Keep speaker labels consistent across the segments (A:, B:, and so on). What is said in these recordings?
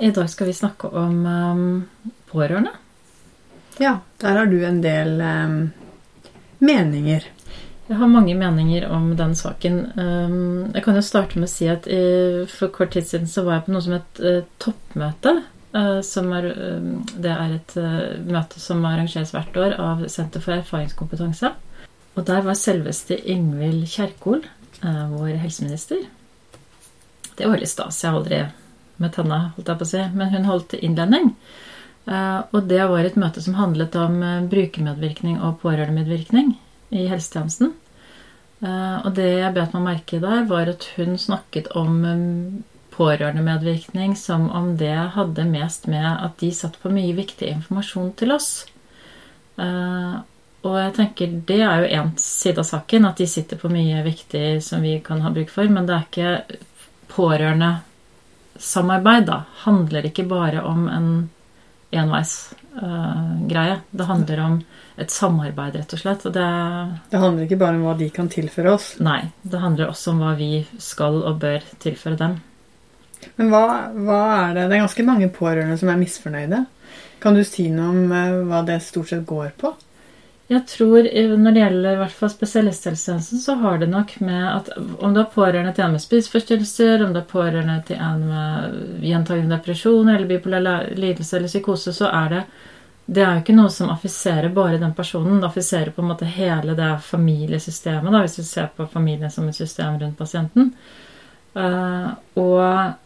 A: i dag skal vi snakke om um, pårørende.
B: Ja, der har du en del um, meninger.
A: Jeg har mange meninger om den saken. Um, jeg kan jo starte med å si at i, for kort tid siden så var jeg på noe som het uh, toppmøte. Uh, som er, uh, det er et møte som arrangeres hvert år av Senter for erfaringskompetanse. Og der var selveste Ingvild Kjerkol, vår helseminister. Det var litt stas. Jeg har aldri møtt henne, holdt jeg på å si. Men hun holdt innledning. Og det var et møte som handlet om brukermedvirkning og pårørendemedvirkning i helsetjenesten. Og det jeg bet meg merke der, var at hun snakket om pårørendemedvirkning som om det hadde mest med at de satt på mye viktig informasjon til oss. Og jeg tenker det er jo én side av saken, at de sitter på mye viktig som vi kan ha bruk for. Men det er ikke pårørendesamarbeid, da. Handler ikke bare om en enveisgreie. Uh, det handler om et samarbeid, rett og slett. Og det,
B: det handler ikke bare om hva de kan tilføre oss?
A: Nei. Det handler også om hva vi skal og bør tilføre dem.
B: Men hva, hva er det Det er ganske mange pårørende som er misfornøyde. Kan du si noe om uh, hva det stort sett går på?
A: Jeg tror Når det gjelder i hvert fall spesialisthelsetjenesten, så har det nok med at om du er pårørende til en med spiseforstyrrelser, om du er pårørende til en med gjentagende depresjon eller bipolar lidelse eller psykose, så er det det er jo ikke noe som affiserer bare den personen. Det affiserer på en måte hele det familiesystemet, da, hvis vi ser på familien som et system rundt pasienten. Uh, og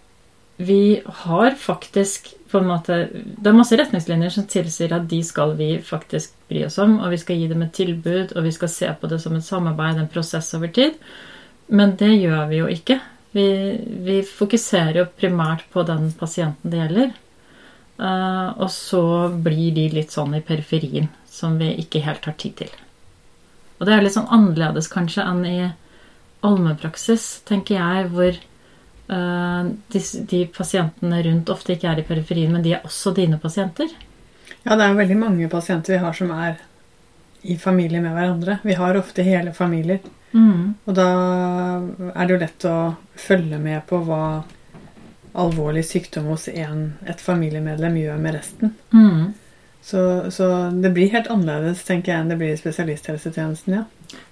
A: vi har faktisk på en måte Det er masse retningslinjer som tilsier at de skal vi faktisk bry oss om, og vi skal gi dem et tilbud, og vi skal se på det som et samarbeid, en prosess over tid. Men det gjør vi jo ikke. Vi, vi fokuserer jo primært på den pasienten det gjelder. Uh, og så blir de litt sånn i periferien, som vi ikke helt har tid til. Og det er litt sånn annerledes kanskje enn i allmennpraksis, tenker jeg, hvor de, de, pasientene rundt ofte ikke er i periferien, men de er også dine pasienter.
B: Ja, det er veldig mange pasienter vi har som er i familie med hverandre. Vi har ofte hele familier. Mm. Og da er det jo lett å følge med på hva alvorlig sykdom hos en, et familiemedlem gjør med resten. Mm. Så, så, det blir helt annerledes tenker jeg, enn det blir i spesialisthelsetjenesten. ja.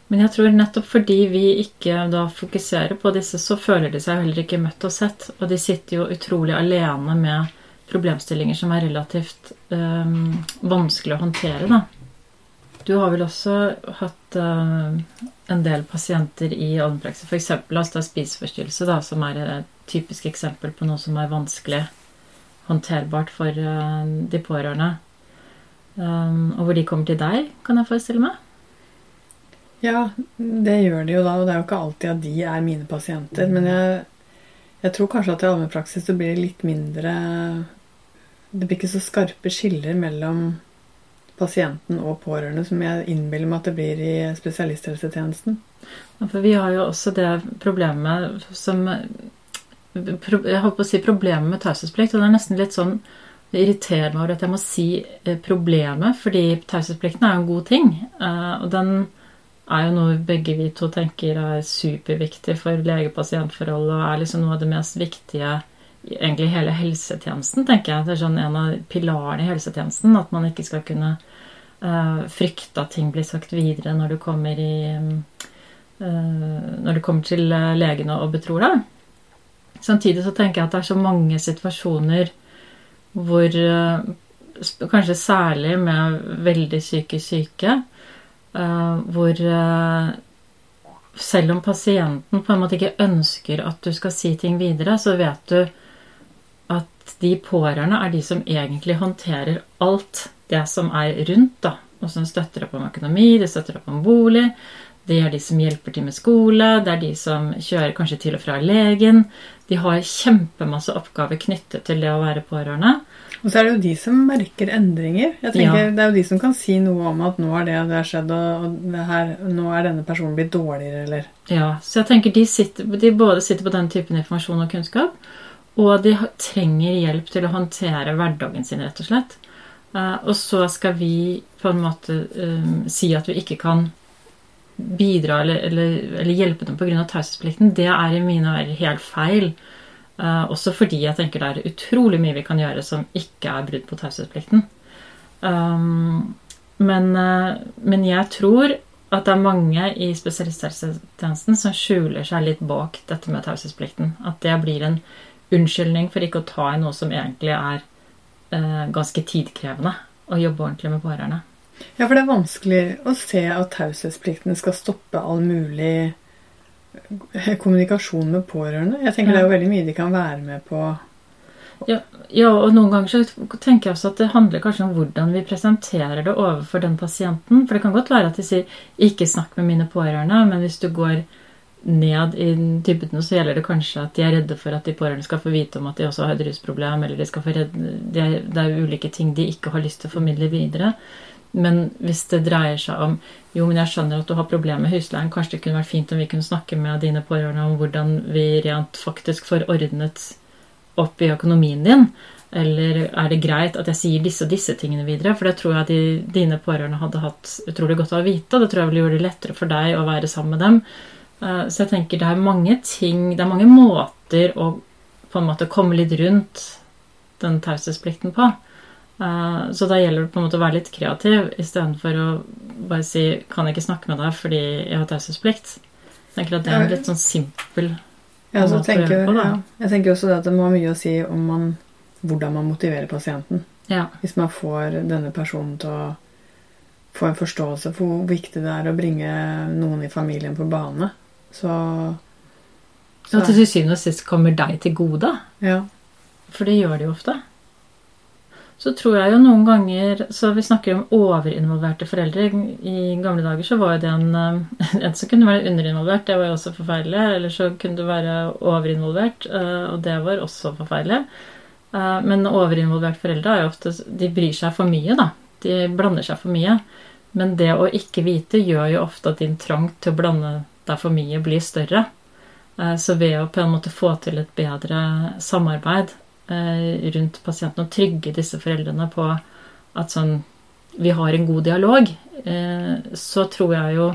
A: Men jeg tror nettopp fordi vi ikke da fokuserer på disse, så føler de seg heller ikke møtt og sett. Og de sitter jo utrolig alene med problemstillinger som er relativt um, vanskelig å håndtere, da. Du har vel også hatt uh, en del pasienter i allmennpraksis, f.eks. la spiseforstyrrelse, da, som er et typisk eksempel på noe som er vanskelig håndterbart for uh, de pårørende. Um, og hvor de kommer til deg, kan jeg forestille meg?
B: Ja, det gjør de jo da. Og det er jo ikke alltid at de er mine pasienter. Men jeg, jeg tror kanskje at i allmennpraksis så blir det litt mindre Det blir ikke så skarpe skiller mellom pasienten og pårørende som jeg innbiller meg at det blir i spesialisthelsetjenesten.
A: Ja, for vi har jo også det problemet som Jeg holdt på å si problemet med taushetsplikt. Og det er nesten litt sånn det irriterer meg over at jeg må si eh, problemet, fordi taushetsplikten er jo en god ting. Eh, og den er jo noe begge vi to tenker er superviktig for lege-pasient-forholdet, og er liksom noe av det mest viktige egentlig hele helsetjenesten, tenker jeg. Det er sånn en av pilarene i helsetjenesten. At man ikke skal kunne uh, frykte at ting blir sagt videre når du kommer i Når du kommer til legene og betror deg. Samtidig så tenker jeg at det er så mange situasjoner hvor Kanskje særlig med veldig psykisk syke Uh, hvor uh, selv om pasienten på en måte ikke ønsker at du skal si ting videre, så vet du at de pårørende er de som egentlig håndterer alt det som er rundt. da, Og som støtter opp om økonomi, de støtter opp om bolig. Det er de som hjelper til med skole, det er de som kjører kanskje til og fra legen. De har kjempemasse oppgaver knyttet til det å være pårørende.
B: Og så er det jo de som merker endringer. Jeg tenker ja. Det er jo de som kan si noe om at nå har det og det skjedd, og her, nå er denne personen blitt dårligere, eller
A: Ja, så jeg tenker de, sitter, de både sitter på den typen informasjon og kunnskap, og de trenger hjelp til å håndtere hverdagen sin, rett og slett. Uh, og så skal vi på en måte um, si at vi ikke kan bidra eller, eller, eller hjelpe dem pga. taushetsplikten, det er i mine øyne helt feil. Uh, også fordi jeg tenker det er utrolig mye vi kan gjøre som ikke er brudd på taushetsplikten. Um, men, uh, men, jeg tror at det er mange i spesialisthelsetjenesten som skjuler seg litt bak dette med taushetsplikten. At det blir en unnskyldning for ikke å ta i noe som egentlig er uh, ganske tidkrevende. Å jobbe ordentlig med pårørende.
B: Ja, for det er vanskelig å se at taushetsplikten skal stoppe all mulig kommunikasjon med pårørende. Jeg tenker ja. det er jo veldig mye de kan være med på.
A: Ja, ja, og noen ganger så tenker jeg også at det handler kanskje om hvordan vi presenterer det overfor den pasienten. For det kan godt være at de sier 'ikke snakk med mine pårørende', men hvis du går ned i dybden, så gjelder det kanskje at de er redde for at de pårørende skal få vite om at de også har et rusproblem, eller de skal få redde, det, er, ulike ting de ikke har lyst til å formidle videre. Men hvis det dreier seg om jo, men jeg skjønner at du har problemer med husleien, kanskje det kunne vært fint om vi kunne snakke med dine pårørende om hvordan vi rent faktisk får ordnet opp i økonomien din. Eller er det greit at jeg sier disse og disse tingene videre? For det tror jeg de, dine pårørende hadde hatt utrolig godt av å vite. Det tror jeg ville gjøre det lettere for deg å være sammen med dem. Eh, så jeg tenker det er mange ting Det er mange måter å på en måte komme litt rundt den taushetsplikten på. Eh, så da gjelder det på en måte å være litt kreativ istedenfor å bare si 'kan jeg ikke snakke med deg fordi jeg har taushetsplikt'. Tenker at det er en litt sånn simpel
B: ja, så tenker, på, ja. Jeg tenker også at det må ha mye å si om man, hvordan man motiverer pasienten.
A: Ja.
B: Hvis man får denne personen til å få en forståelse for hvor viktig det er å bringe noen i familien på bane, så,
A: så det til syvende og sist kommer deg til gode.
B: Ja.
A: For det gjør det jo ofte så tror jeg jo noen ganger Så vi snakker om overinvolverte foreldre. I gamle dager så var jo det en eh, En som kunne være underinvolvert, det var jo også forferdelig. Eller så kunne du være overinvolvert, eh, og det var også forferdelig. Eh, men overinvolverte foreldre er jo ofte De bryr seg for mye, da. De blander seg for mye. Men det å ikke vite gjør jo ofte at din trang til å blande deg for mye blir større. Så ved å på en måte få til et bedre samarbeid rundt pasienten og trygge disse foreldrene på at sånn vi har en god dialog, eh, så tror jeg jo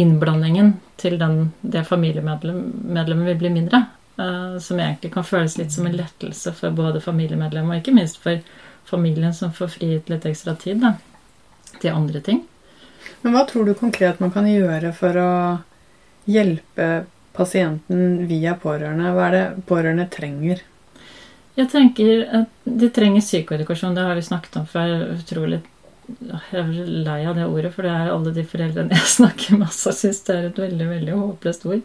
A: innblandingen til den, det familiemedlemmet vil bli mindre. Eh, som egentlig kan føles litt som en lettelse for både familiemedlemmet og ikke minst for familien som får frigitt litt ekstra tid da, til andre ting.
B: Men hva tror du konkret man kan gjøre for å hjelpe pasienten via pårørende? Hva er det pårørende trenger?
A: Jeg tenker at de trenger psykoedukasjon. Det har vi snakket om før. Utrolig Jeg er lei av det ordet, for det er alle de foreldrene jeg snakker med som syns det er et veldig veldig håpløst ord.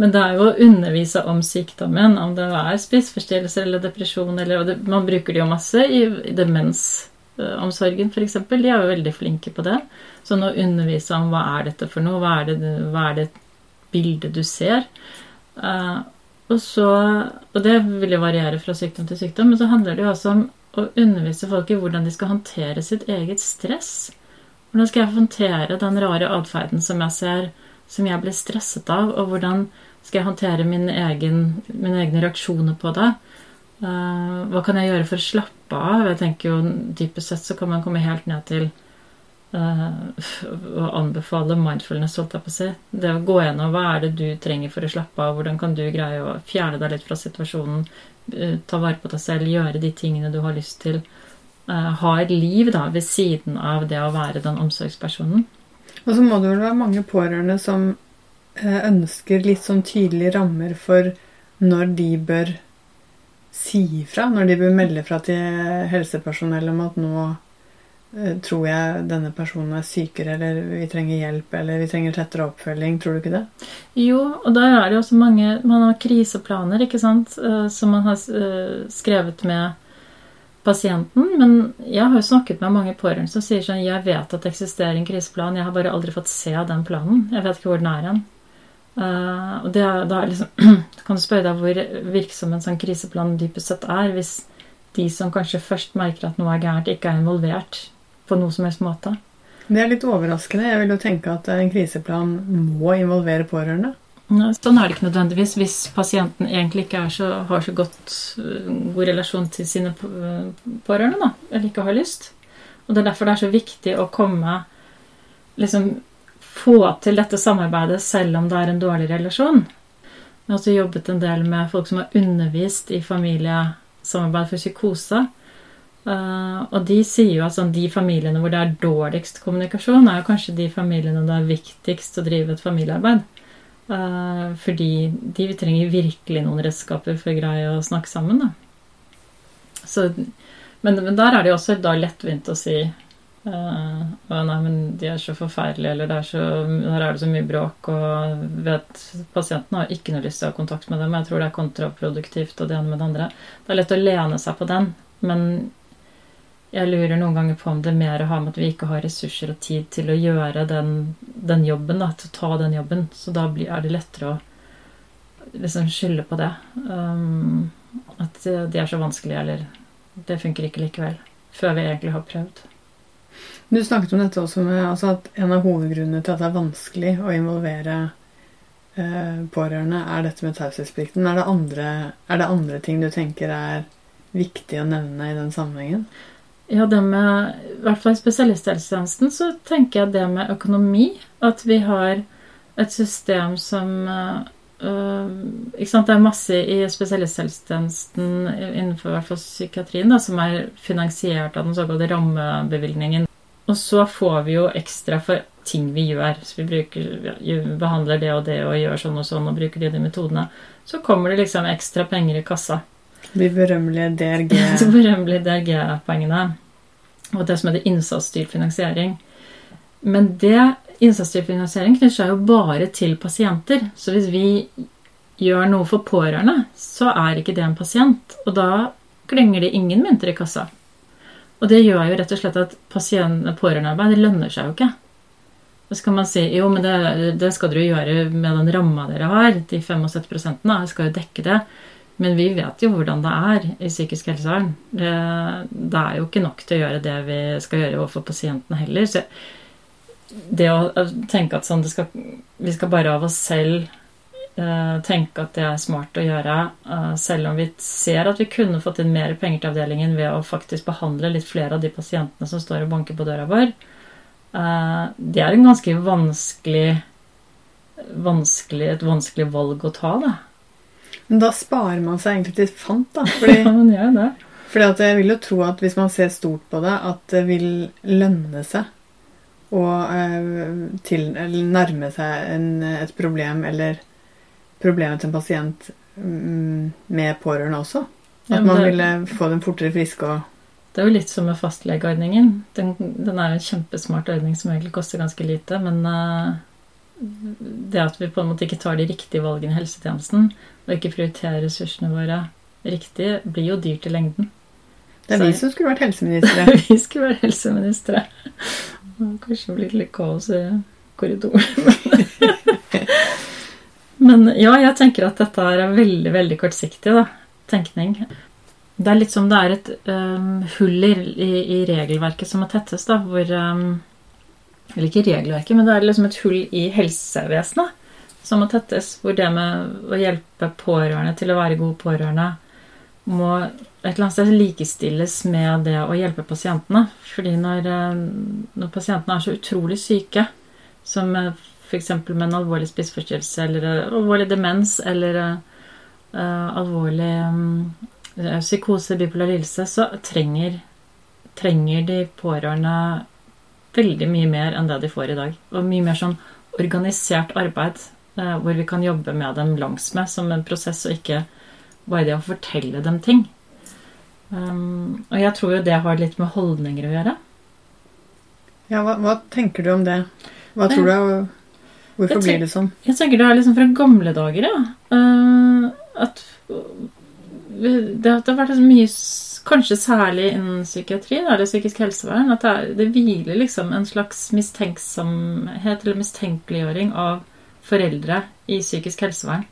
A: Men det er jo å undervise om sykdommen, om det er spiseforstyrrelser eller depresjon eller det, Man bruker det jo masse i, demensomsorgen, f.eks. De er jo veldig flinke på det. Sånn å undervise om hva er dette for noe, hva er det, hva er det bildet du ser. Uh, og, så, og det vil jo variere fra sykdom til sykdom, men så handler det jo også om å undervise folk i hvordan de skal håndtere sitt eget stress. Hvordan skal jeg håndtere den rare atferden som jeg ser, som jeg blir stresset av, og hvordan skal jeg håndtere min egen, mine egne reaksjoner på det? Uh, hva kan jeg gjøre for å slappe av? Jeg tenker jo Dypest sett så kan man komme helt ned til Eh, å anbefale mindfulness, holdt jeg på å si. Det å gå gjennom hva er det du trenger for å slappe av, hvordan kan du greie å fjerne deg litt fra situasjonen, eh, ta vare på deg selv, gjøre de tingene du har lyst til. Eh, ha et liv da, ved siden av det å være den omsorgspersonen.
B: Og så må det vel være mange pårørende som ønsker litt sånn tydelige rammer for når de bør si ifra, når de bør melde fra til helsepersonell om at nå Eh, tror jeg denne personen er sykere, eller vi trenger hjelp, eller vi trenger tettere oppfølging. Tror du ikke det?
A: Jo, og der er det jo også mange Man har kriseplaner, ikke sant, eh, som man har eh, skrevet med pasienten. Men jeg har jo snakket med mange pårørende som sier sånn Jeg vet at det eksisterer en kriseplan, jeg har bare aldri fått se den planen. Jeg vet ikke hvor den er hen. Og det, da liksom, kan du spørre deg hvor virksom en sånn kriseplan dypest sett er, hvis de som kanskje først merker at noe er gærent, ikke er involvert på noe som helst måte.
B: Det er litt overraskende. Jeg vil jo tenke at en kriseplan må involvere pårørende.
A: Sånn er det ikke nødvendigvis hvis pasienten egentlig ikke så, har så godt, øh, god relasjon til sine pårørende, da, eller ikke har lyst. Og Det er derfor det er så viktig å komme liksom få til dette samarbeidet selv om det er en dårlig relasjon. Jeg har også jobbet en del med folk som har undervist i familiesamarbeid for psykose. Uh, og de sier jo at sånn, de familiene hvor det er dårligst kommunikasjon, er jo kanskje de familiene det er viktigst å drive et familiearbeid. Uh, fordi de trenger virkelig noen redskaper for å greie å snakke sammen. Da. Så, men, men, der er det jo også da lettvint å si Uh, nei, men de er så forferdelige, eller er her er det så mye bråk, og vet, pasienten har ikke noe lyst til å ha kontakt med dem. Jeg tror det er kontraproduktivt og det ene med det andre. Det er lett å lene seg på den, men jeg lurer noen ganger på om det mer har med at vi ikke har ressurser og tid til å gjøre den, den jobben, da, til å ta den jobben. Så da blir, er det lettere å liksom skylde på det. Um, at de er så vanskelige, eller det funker ikke likevel. Før vi egentlig har prøvd.
B: Du snakket om dette også med altså at en av hovedgrunnene til at det er vanskelig å involvere eh, pårørende, er dette med taushetsplikten. Er, er, det andre ting du tenker er viktig å nevne i den sammenhengen?
A: Ja, det med, I hvert fall i spesialisthelsetjenesten så tenker jeg det med økonomi. At vi har et system som ikke sant, Det er masse i spesialisthelsetjenesten innenfor i hvert fall psykiatrien da, som er finansiert av den såkalte rammebevilgningen og så får vi jo ekstra for ting vi gjør. Så vi bruker, behandler det og det og gjør sånn og sånn og bruker de, de metodene. Så kommer det liksom ekstra penger i kassa.
B: De berømmelige DRG.
A: De berømmelige DRG-poengene. Og det som heter innsatsstyrt finansiering. Men det innsatsstyrt finansiering knytter seg jo bare til pasienter. Så hvis vi gjør noe for pårørende, så er ikke det en pasient. Og da klinger det ingen mynter i kassa. Og det gjør jo rett og slett at pårørendearbeid lønner seg jo ikke. Så kan man si jo, men det, det skal dere gjøre med den ramma dere har. De 75 jeg skal jo dekke det. Men vi vet jo hvordan det er i psykisk helsevern. Det, det, er jo ikke nok til å gjøre det vi skal gjøre overfor pasientene heller. Så det å tenke at sånn skal, vi skal bare av oss selv Eh, tenke at det er smart å gjøre, eh, selv om vi ser at vi kunne fått inn mer penger til avdelingen ved å faktisk behandle litt flere av de pasientene som står og banker på døra vår. Eh, det er en ganske vanskelig, vanskelig et vanskelig valg å ta, da.
B: Men da sparer man seg egentlig til fant, da. Fordi,
A: ja, man gjør det.
B: Fordi at jeg vil jo tro at hvis man ser stort på det, at det vil lønne seg å til, nærme seg en, et problem eller problemet til en pasient mm, med pårørende også. At man ville få dem fortere friske og
A: Det er jo litt som med fastlegeordningen. Den, den, er en kjempesmart ordning som egentlig koster ganske lite, men uh, det at vi på en måte ikke tar de riktige valgene i helsetjenesten, og ikke prioriterer ressursene våre riktig, blir jo dyrt i lengden.
B: Det er Så, vi som skulle vært helseministre.
A: vi skulle vært helseministre. Kanskje blitt litt kaos i korridoren. Men ja, jeg tenker at dette er veldig, veldig kortsiktig da, tenkning. Det er litt som det er et um, hull i, i, regelverket som må tettes, da, hvor um, Eller ikke regelverket, men det er liksom et hull i helsevesenet som må tettes. Hvor det med å hjelpe pårørende til å være gode pårørende må et eller annet sted likestilles med det å hjelpe pasientene. Fordi når, når pasientene er så utrolig syke, som f.eks. med en alvorlig spiseforstyrrelse eller uh, alvorlig demens eller uh, alvorlig um, psykose, bipolar lidelse, så trenger, trenger, de pårørende veldig mye mer enn det de får i dag. Og mye mer sånn organisert arbeid uh, hvor vi kan jobbe med dem langsmed som en prosess, og ikke bare det å fortelle dem ting. Um, og jeg tror jo det har litt med holdninger å gjøre.
B: Ja, hva, hva tenker du om det? Hva tror du Hvorfor blir det sånn?
A: Jeg tenker det er liksom fra gamle dager, ja. Uh, at det, det, har vært mye Kanskje særlig innen psykiatri eller psykisk helsevern. At det, er, det hviler liksom en slags mistenksomhet eller mistenkeliggjøring av foreldre i psykisk helsevern.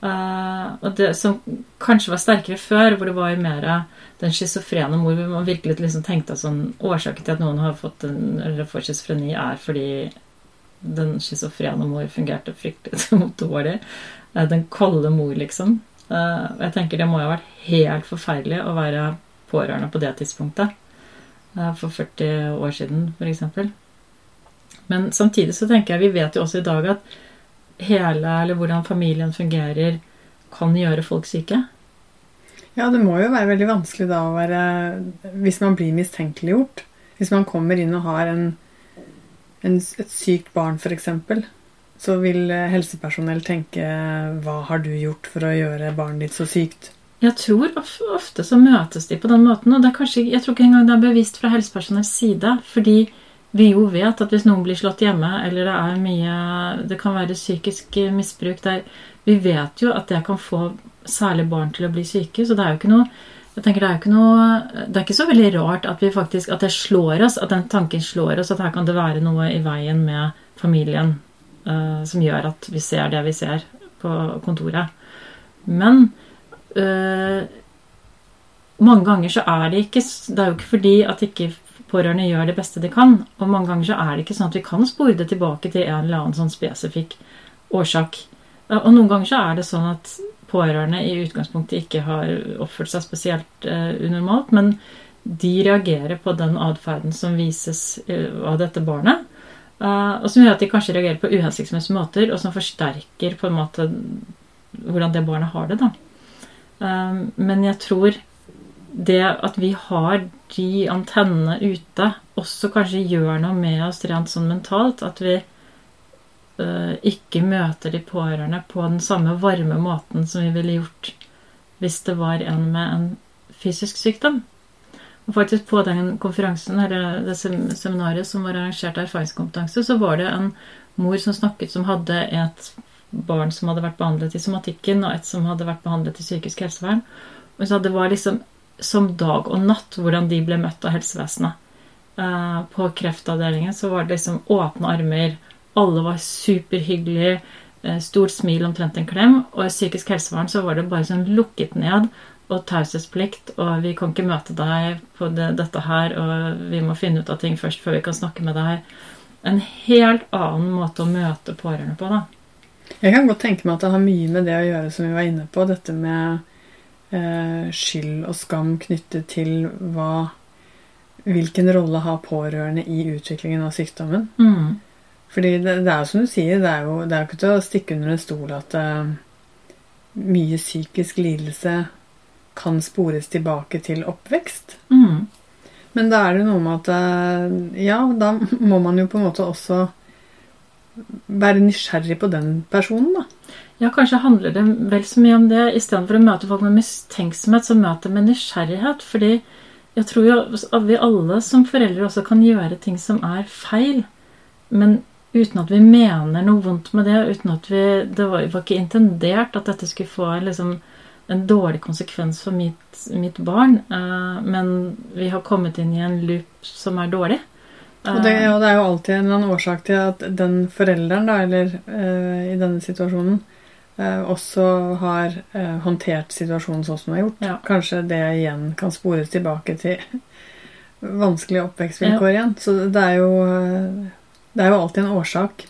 A: Uh, og det som kanskje var sterkere før, hvor det var mer den schizofrene mor, hvor man virkelig liksom tenkte at sånn, årsaken til at noen har fått en, eller får schizofreni, er fordi den schizofrene mor fungerte fryktelig dårlig. Uh, den kolde mor, liksom. Eh, jeg tenker det må jo ha vært helt forferdelig å være pårørende på det tidspunktet. Eh, for 40 år siden, f.eks. Men samtidig så tenker jeg vi vet jo også i dag at hele, eller hvordan familien fungerer, kan gjøre folk syke.
B: Ja, det må jo være veldig vanskelig da å være Hvis man blir mistenkeliggjort. Hvis man kommer inn og har en, en, et sykt barn, f.eks., så vil helsepersonell tenke Hva har du gjort for å gjøre barnet ditt så sykt?
A: Jeg tror ofte så møtes de på den måten, og kanskje, jeg tror ikke engang det er bevisst fra helsepersonells side. Fordi vi jo vet at hvis noen blir slått hjemme, eller det er mye Det kan være psykisk misbruk der Vi vet jo at det kan få særlig barn til å bli syke, så det er jo ikke noe jeg tenker Det er ikke noe Det er ikke så veldig rart at vi faktisk At det slår oss, at den tanken slår oss at her kan det være noe i veien med familien uh, som gjør at vi ser det vi ser på kontoret. Men uh, mange ganger så er det ikke Det er jo ikke fordi at ikke pårørende gjør det beste de kan. Og mange ganger så er det ikke sånn at vi kan spore det tilbake til en eller annen sånn spesifikk årsak. Og noen ganger så er det sånn at pårørende i utgangspunktet ikke har oppført seg spesielt uh, unormalt, men de reagerer på den atferden som vises uh, av dette barnet. Uh, og som gjør at de kanskje reagerer på uhensiktsmessige måter, og som forsterker på en måte hvordan det barnet har det. da. men jeg tror det at vi har de antennene ute, også kanskje gjør noe med oss rent sånn mentalt. At vi uh, ikke møter de pårørende på den samme varme måten som vi ville gjort hvis det var en med en fysisk sykdom. Og faktisk På den konferansen, eller det seminaret som var arrangert av erfaringskompetanse, så var det en mor som snakket som hadde et barn som hadde vært behandlet i somatikken, og et som hadde vært behandlet i psykisk helsevern. Og så Det var liksom som dag og natt hvordan de ble møtt av helsevesenet. Uh, på kreftavdelingen så var det liksom åpne armer. Alle var superhyggelige. Uh, stort smil, omtrent en klem. Og i psykisk helsevern så var det bare sånn lukket ned og taushetsplikt. Og vi kan ikke møte deg på det, dette her, og vi må finne ut av ting først før vi kan snakke med deg. En helt annen måte å møte pårørende på, da.
B: Jeg kan godt tenke meg at det har mye med det å gjøre som vi var inne på. Dette med eh, skyld og skam knyttet til hva Hvilken rolle har pårørende i utviklingen av sykdommen?
A: Mm.
B: Fordi det, det, er jo som du sier, det er jo, det er ikke til å stikke under en stol at uh, mye psykisk lidelse kan spores tilbake til oppvekst.
A: Mm.
B: Men da er det noe med at uh, Ja, da må man jo på en måte også være nysgjerrig på den personen, da.
A: Ja, kanskje handler det vel så mye om det. Istedenfor å møte folk med mistenksomhet, så møte med nysgjerrighet. Fordi jeg tror jo at vi alle som foreldre også kan gjøre ting som er feil. Men uten at vi mener noe vondt med det. uten at vi, Det var, var ikke intendert at dette skulle få liksom, en dårlig konsekvens for mitt, mitt barn. Uh, men vi har kommet inn i en loop som er dårlig.
B: Og det, og det, er jo alltid en eller annen årsak til at den forelderen, da, eller uh, i denne situasjonen, uh, også har uh, håndtert situasjonen sånn som den har gjort.
A: Ja.
B: Kanskje det igjen kan spores tilbake til vanskelige oppvekstvilkår ja. igjen. Så det er, jo, det er jo alltid en årsak.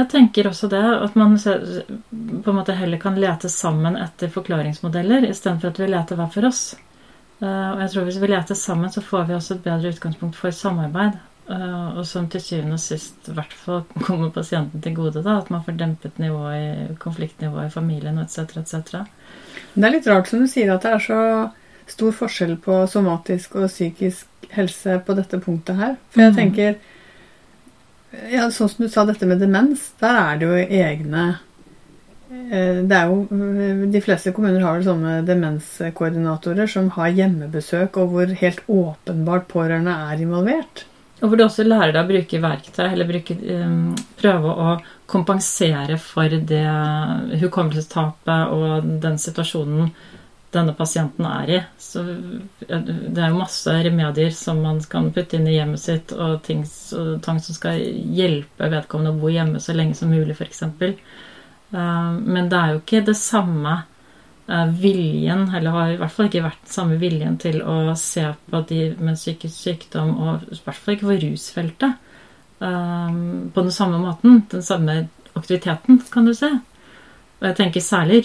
A: Jeg tenker også det, at man på en måte heller kan lete sammen etter forklaringsmodeller istedenfor at vi leter hver for oss. Og jeg tror Hvis vi leter sammen, så får vi også et bedre utgangspunkt for samarbeid. Uh, og som til syvende og sist i hvert fall kommer pasienten til gode. da, At man får dempet nivået, konfliktnivået i familien etc. etc.
B: Det er litt rart som du sier at det er så stor forskjell på somatisk og psykisk helse på dette punktet her. For jeg mm. tenker ja, Sånn som du sa dette med demens, der er det jo egne eh, det er jo, De fleste kommuner har vel sånne demenskoordinatorer som har hjemmebesøk, og hvor helt åpenbart pårørende er involvert.
A: Og hvor du også lærer deg å bruke verktøy, eller bruke, um, prøve å kompensere for det hukommelsestapet og den situasjonen denne pasienten er i. Så det er jo masse remedier som man kan putte inn i hjemmet sitt, og ting, og ting som skal hjelpe vedkommende å bo hjemme så lenge som mulig, f.eks. Uh, men det er jo ikke det samme Eh, viljen, eller har i hvert fall ikke vært den samme viljen til å se på de med psykisk sykdom, og i hvert fall ikke på rusfeltet, eh, på den samme måten. Den samme aktiviteten, kan du se. Og jeg tenker særlig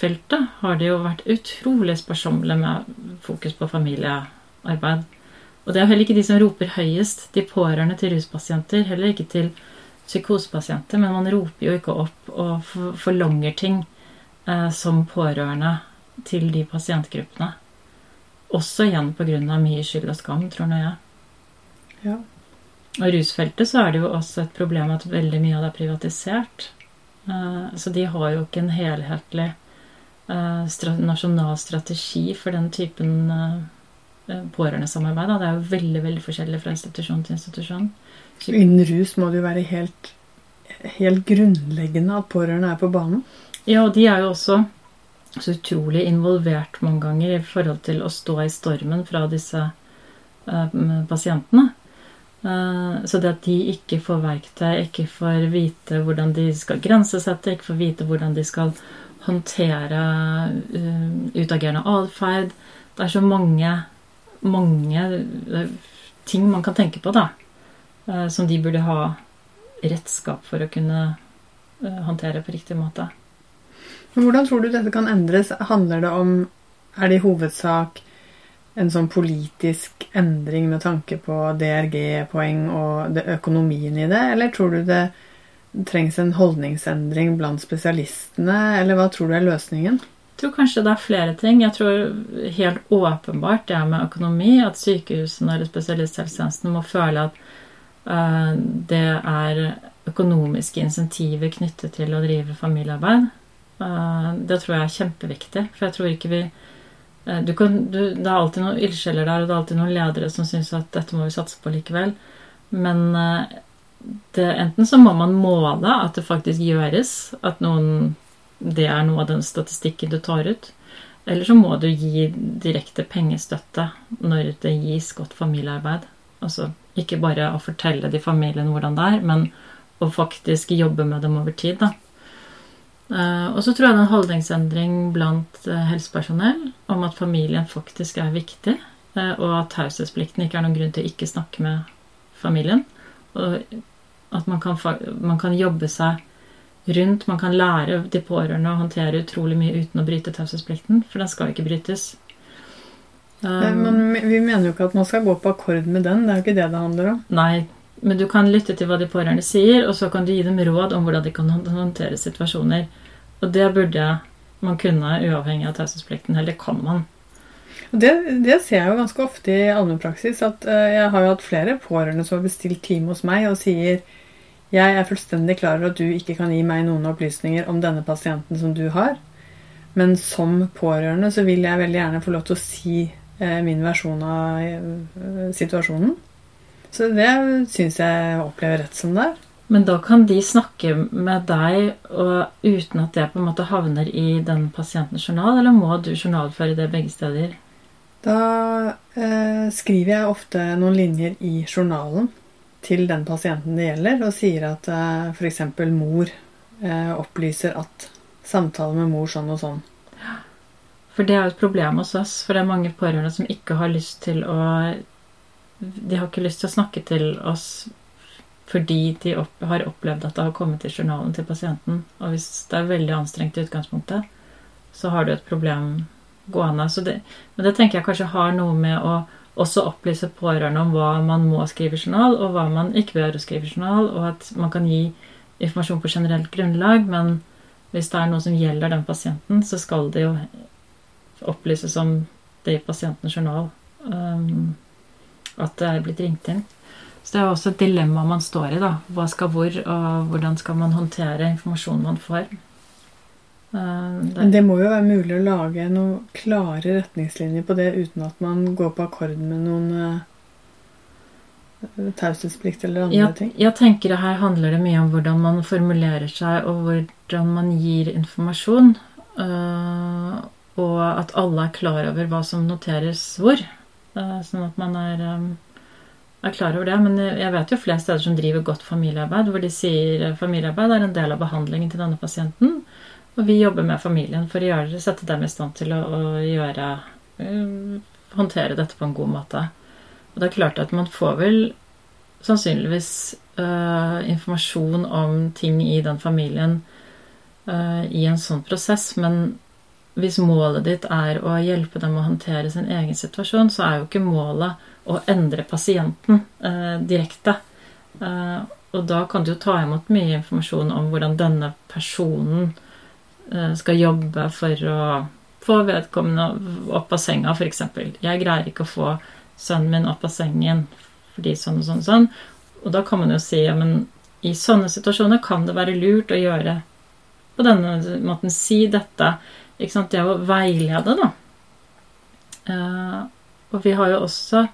A: rusfeltet har det jo vært utrolig sparsommelig med fokus på familiearbeid. Og det er heller ikke de som roper høyest, de pårørende til ruspasienter, heller ikke til psykosepasienter, men man roper jo ikke opp og forlanger ting eh, som pårørende til de pasientgruppene. Også igjen pga. mye skyld og skam, tror nå jeg.
B: Ja.
A: Og rusfeltet så er det jo også et problem at veldig mye av det er privatisert. Eh, så de har jo ikke en helhetlig nasjonal strategi for den typen eh, pårørendesamarbeid. Det er jo veldig veldig forskjellig fra institusjon til institusjon.
B: Innen rus må det jo være helt, helt grunnleggende at pårørende er på banen.
A: Ja, og de er jo også så utrolig involvert mange ganger i forhold til å stå i stormen fra disse uh, pasientene. Uh, så det at de ikke får verktøy, ikke får vite hvordan de skal grensesette, ikke får vite hvordan de skal håndtere uh, utagerende atferd Det er så mange mange eh, ting man kan tenke på, da. Eh, som de burde ha redskap for å kunne eh, håndtere på riktig måte.
B: Hvordan tror du dette kan endres? Handler det om Er det i hovedsak en sånn politisk endring med tanke på DRG-poeng og økonomien i det, eller tror du det trengs en holdningsendring blant spesialistene, eller hva tror du er løsningen?
A: Jeg tror kanskje det er flere ting. Jeg tror helt åpenbart det med økonomi, at sykehusene eller spesialisthelsetjenesten må føle at uh, det er økonomiske insentiver knyttet til å drive familiearbeid. Uh, det tror jeg er kjempeviktig. For jeg tror ikke vi uh, du kan, du, Det er alltid noen ildsjeler der, og det er alltid noen ledere som syns at dette må vi satse på likevel. Men det, enten så må man måle at det faktisk gjøres, at noen det er noe av den statistikken du tar ut. Eller så må du gi direkte pengestøtte når det gis godt familiearbeid. Altså ikke bare å fortelle de familiene hvordan det er, men å faktisk jobbe med dem over tid. da. Uh, og så tror jeg det er en holdningsendring blant uh, helsepersonell om at familien faktisk er viktig, uh, og at taushetsplikten ikke er noen grunn til å ikke snakke med familien. Og at man kan, man kan jobbe seg rundt. Man kan lære de pårørende å håndtere utrolig mye uten å bryte taushetsplikten, for den skal ikke brytes.
B: Um, men vi mener jo ikke at man skal gå på akkord med den. Det er jo ikke det det handler om.
A: Nei, men du kan lytte til hva de pårørende sier, og så kan du gi dem råd om hvordan de kan håndtere situasjoner. Og det burde man kunne, uavhengig av taushetsplikten. Eller kan man.
B: Det, det, ser jeg jo ganske ofte i allmennpraksis. At uh, jeg har jo hatt flere pårørende som har bestilt time hos meg og sier jeg er fullstendig klar over at du ikke kan gi meg noen opplysninger om denne pasienten som du har, men som pårørende så vil jeg veldig gjerne få lov til å si eh, min versjon av eh, situasjonen. Så det syns jeg opplever rett som det er.
A: Men da kan de snakke med deg og, uten at det på en måte havner i den pasientens journal, eller må du journalføre det begge steder?
B: Da eh, skriver jeg ofte noen linjer i journalen til den pasienten det gjelder, og sier at uh, eh, f.eks. mor uh, opplyser at samtale med mor sånn og sånn.
A: For det er jo et problem hos oss, for det er mange pårørende som ikke har lyst til å De har ikke lyst til å snakke til oss fordi de opp, har opplevd at det har kommet i journalen til pasienten. Og hvis det er veldig anstrengt i utgangspunktet, så har du et problem gående. Det, men det tenker jeg kanskje har noe med å også opplyse pårørende om hva man må skrive i journal, og hva man ikke bør skrive i journal, og at man kan gi informasjon på generelt grunnlag, men hvis det er noe som gjelder den pasienten, så skal det jo opplyses om det i pasientens journal. Um, at det er blitt ringt inn. Så det er også et dilemma man står i. da. Hva skal hvor, og hvordan skal man håndtere informasjonen man får.
B: Eh, Men det må jo være mulig å lage noen klare retningslinjer på det uten at man går på akkord med noen uh, taushetsplikt eller andre
A: jeg,
B: ting?
A: Jeg tenker at her handler det mye om hvordan man formulerer seg, og hvordan man gir informasjon. Uh, og at alle er klar over hva som noteres hvor. Uh, sånn at man er, um, er, klar over det. Men jeg vet jo flere steder som driver godt familiearbeid, hvor de sier familiearbeid er en del av behandlingen til denne pasienten. Og vi jobber med familien for å gjøre, sette dem i stand til å, å gjøre um, Håndtere dette på en god måte. Og det er klart at man får vel sannsynligvis uh, informasjon om ting i den familien uh, i en sånn prosess, men hvis målet ditt er å hjelpe dem å håndtere sin egen situasjon, så er jo ikke målet å endre pasienten uh, direkte. Og da kan du jo ta imot mye informasjon om hvordan denne personen skal jobbe for å få vedkommende opp av senga, f.eks. Jeg greier ikke å få sønnen min opp av sengen fordi sånn og sånn og sånn. Og da kan man jo si ja, men i sånne situasjoner kan det være lurt å gjøre på denne måten. Si dette. Ikke sant? Det å veilede, da. Uh, og vi har jo også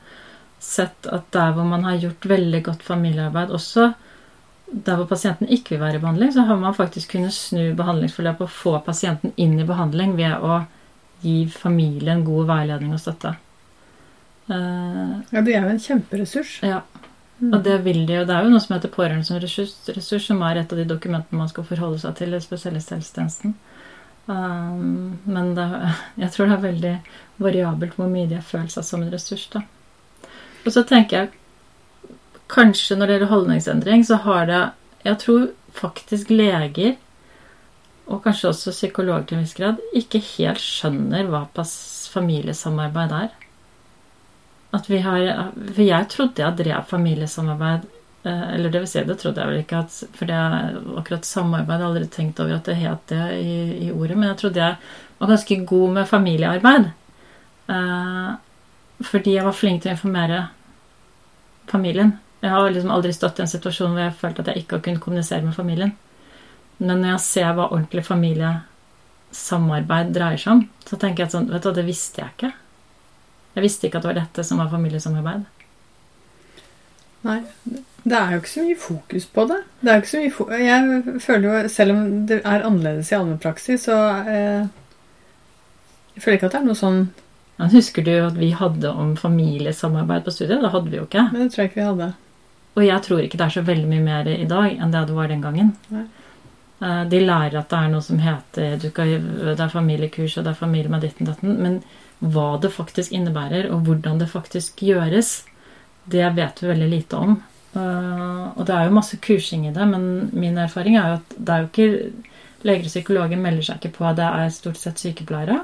A: sett at der hvor man har gjort veldig godt familiearbeid, også der hvor pasienten ikke vil være i behandling, så har man faktisk kunnet snu behandlingsforløpet og få pasienten inn i behandling ved å gi familien god veiledning og støtte.
B: Uh, ja, det er jo en kjemperessurs.
A: Ja. Mm. Og det vil de jo. Det er jo noe som heter pårørende som ressurs, ressurs, som er et av de dokumentene man skal forholde seg til i spesialisthelsetjenesten. Um, men det, jeg tror det er veldig variabelt hvor mye de har følt seg som en ressurs. da. Og så tenker jeg kanskje når det gjelder holdningsendring, så har det Jeg tror faktisk leger, og kanskje også psykologer til en viss grad, ikke helt skjønner hva familiesamarbeid er. At vi har For jeg trodde jeg drev familiesamarbeid. Eh, eller det vil si, det trodde jeg vel ikke. At, for det akkurat samarbeid jeg har aldri tenkt over at det het det i, i, ordet. Men jeg trodde jeg var ganske god med familiearbeid. Eh, fordi jeg var flink til å informere familien. Jeg har liksom aldri stått i en situasjon hvor jeg følte at jeg ikke har kunnet kommunisere med familien. Men når jeg ser hva ordentlig familiesamarbeid dreier seg om, så tenker jeg at sånn Vet du, det visste jeg ikke. Jeg visste ikke at det var dette som var familiesamarbeid.
B: Nei, det er jo ikke så mye fokus på det. det er jo ikke så mye jeg føler jo, Selv om det er annerledes i allmennpraksis, så eh, Jeg føler ikke at det er noe sånn
A: men Husker du at vi hadde om familiesamarbeid på studiet? Det hadde vi jo ikke.
B: Men det tror jeg ikke vi hadde.
A: Og jeg tror ikke det er så veldig mye mer i dag enn det det var den gangen. Eh, de lærer at det er noe som heter Det er familiekurs, og det er familie med ditten datten. Men hva det faktisk innebærer, og hvordan det faktisk gjøres, det vet vi veldig lite om. Uh, og det er jo masse kursing i det, men min erfaring er jo at det er jo ikke Leger og psykologer melder seg ikke på, det er stort sett sykepleiere.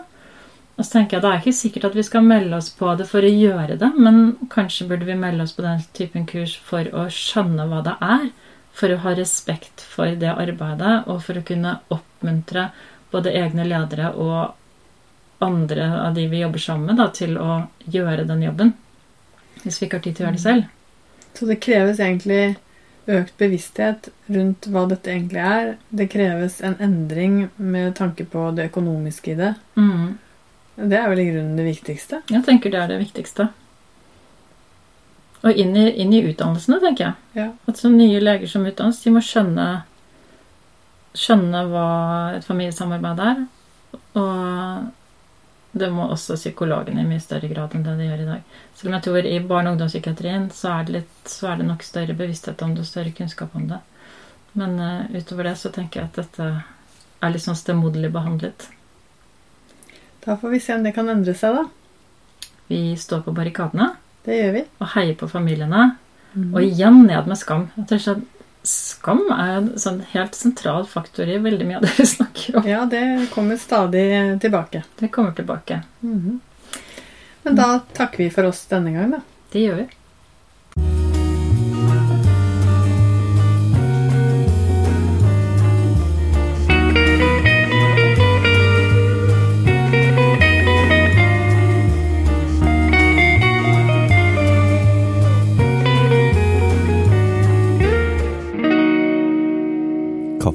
A: Og så tenker jeg Det er ikke sikkert at vi skal melde oss på det for å gjøre det, men kanskje burde vi melde oss på den typen kurs for å skjønne hva det er. For å ha respekt for det arbeidet, og for å kunne oppmuntre både egne ledere og andre av de vi jobber sammen med, da, til å gjøre den jobben. Hvis vi ikke har tid til å gjøre det selv.
B: Så det kreves egentlig økt bevissthet rundt hva dette egentlig er. Det kreves en endring med tanke på det økonomiske i det. Mm. Det er vel i grunnen det viktigste?
A: Jeg tenker det er det viktigste. Og inn i, inn i utdannelsene, tenker jeg. Ja. At så nye leger som utdannes, de må skjønne, skjønne hva et familiesamarbeid er. Og det må også psykologene i mye større grad enn det de gjør i dag. Selv om jeg tror i barne- og ungdomspsykiatrien så er, det litt, så er det nok større bevissthet om det og større kunnskap om det. Men uh, utover det så tenker jeg at dette er litt sånn stemoderlig behandlet.
B: Da får vi se om det kan endre seg, da.
A: Vi står på barrikadene.
B: Det gjør vi.
A: Og heier på familiene. Mm. Og igjen ned med skam. Skam er en sånn helt sentral faktor i veldig mye av det vi snakker om.
B: Ja, det kommer stadig tilbake.
A: Det kommer tilbake. Mm -hmm.
B: Men da takker vi for oss denne gang, da.
A: Det gjør vi.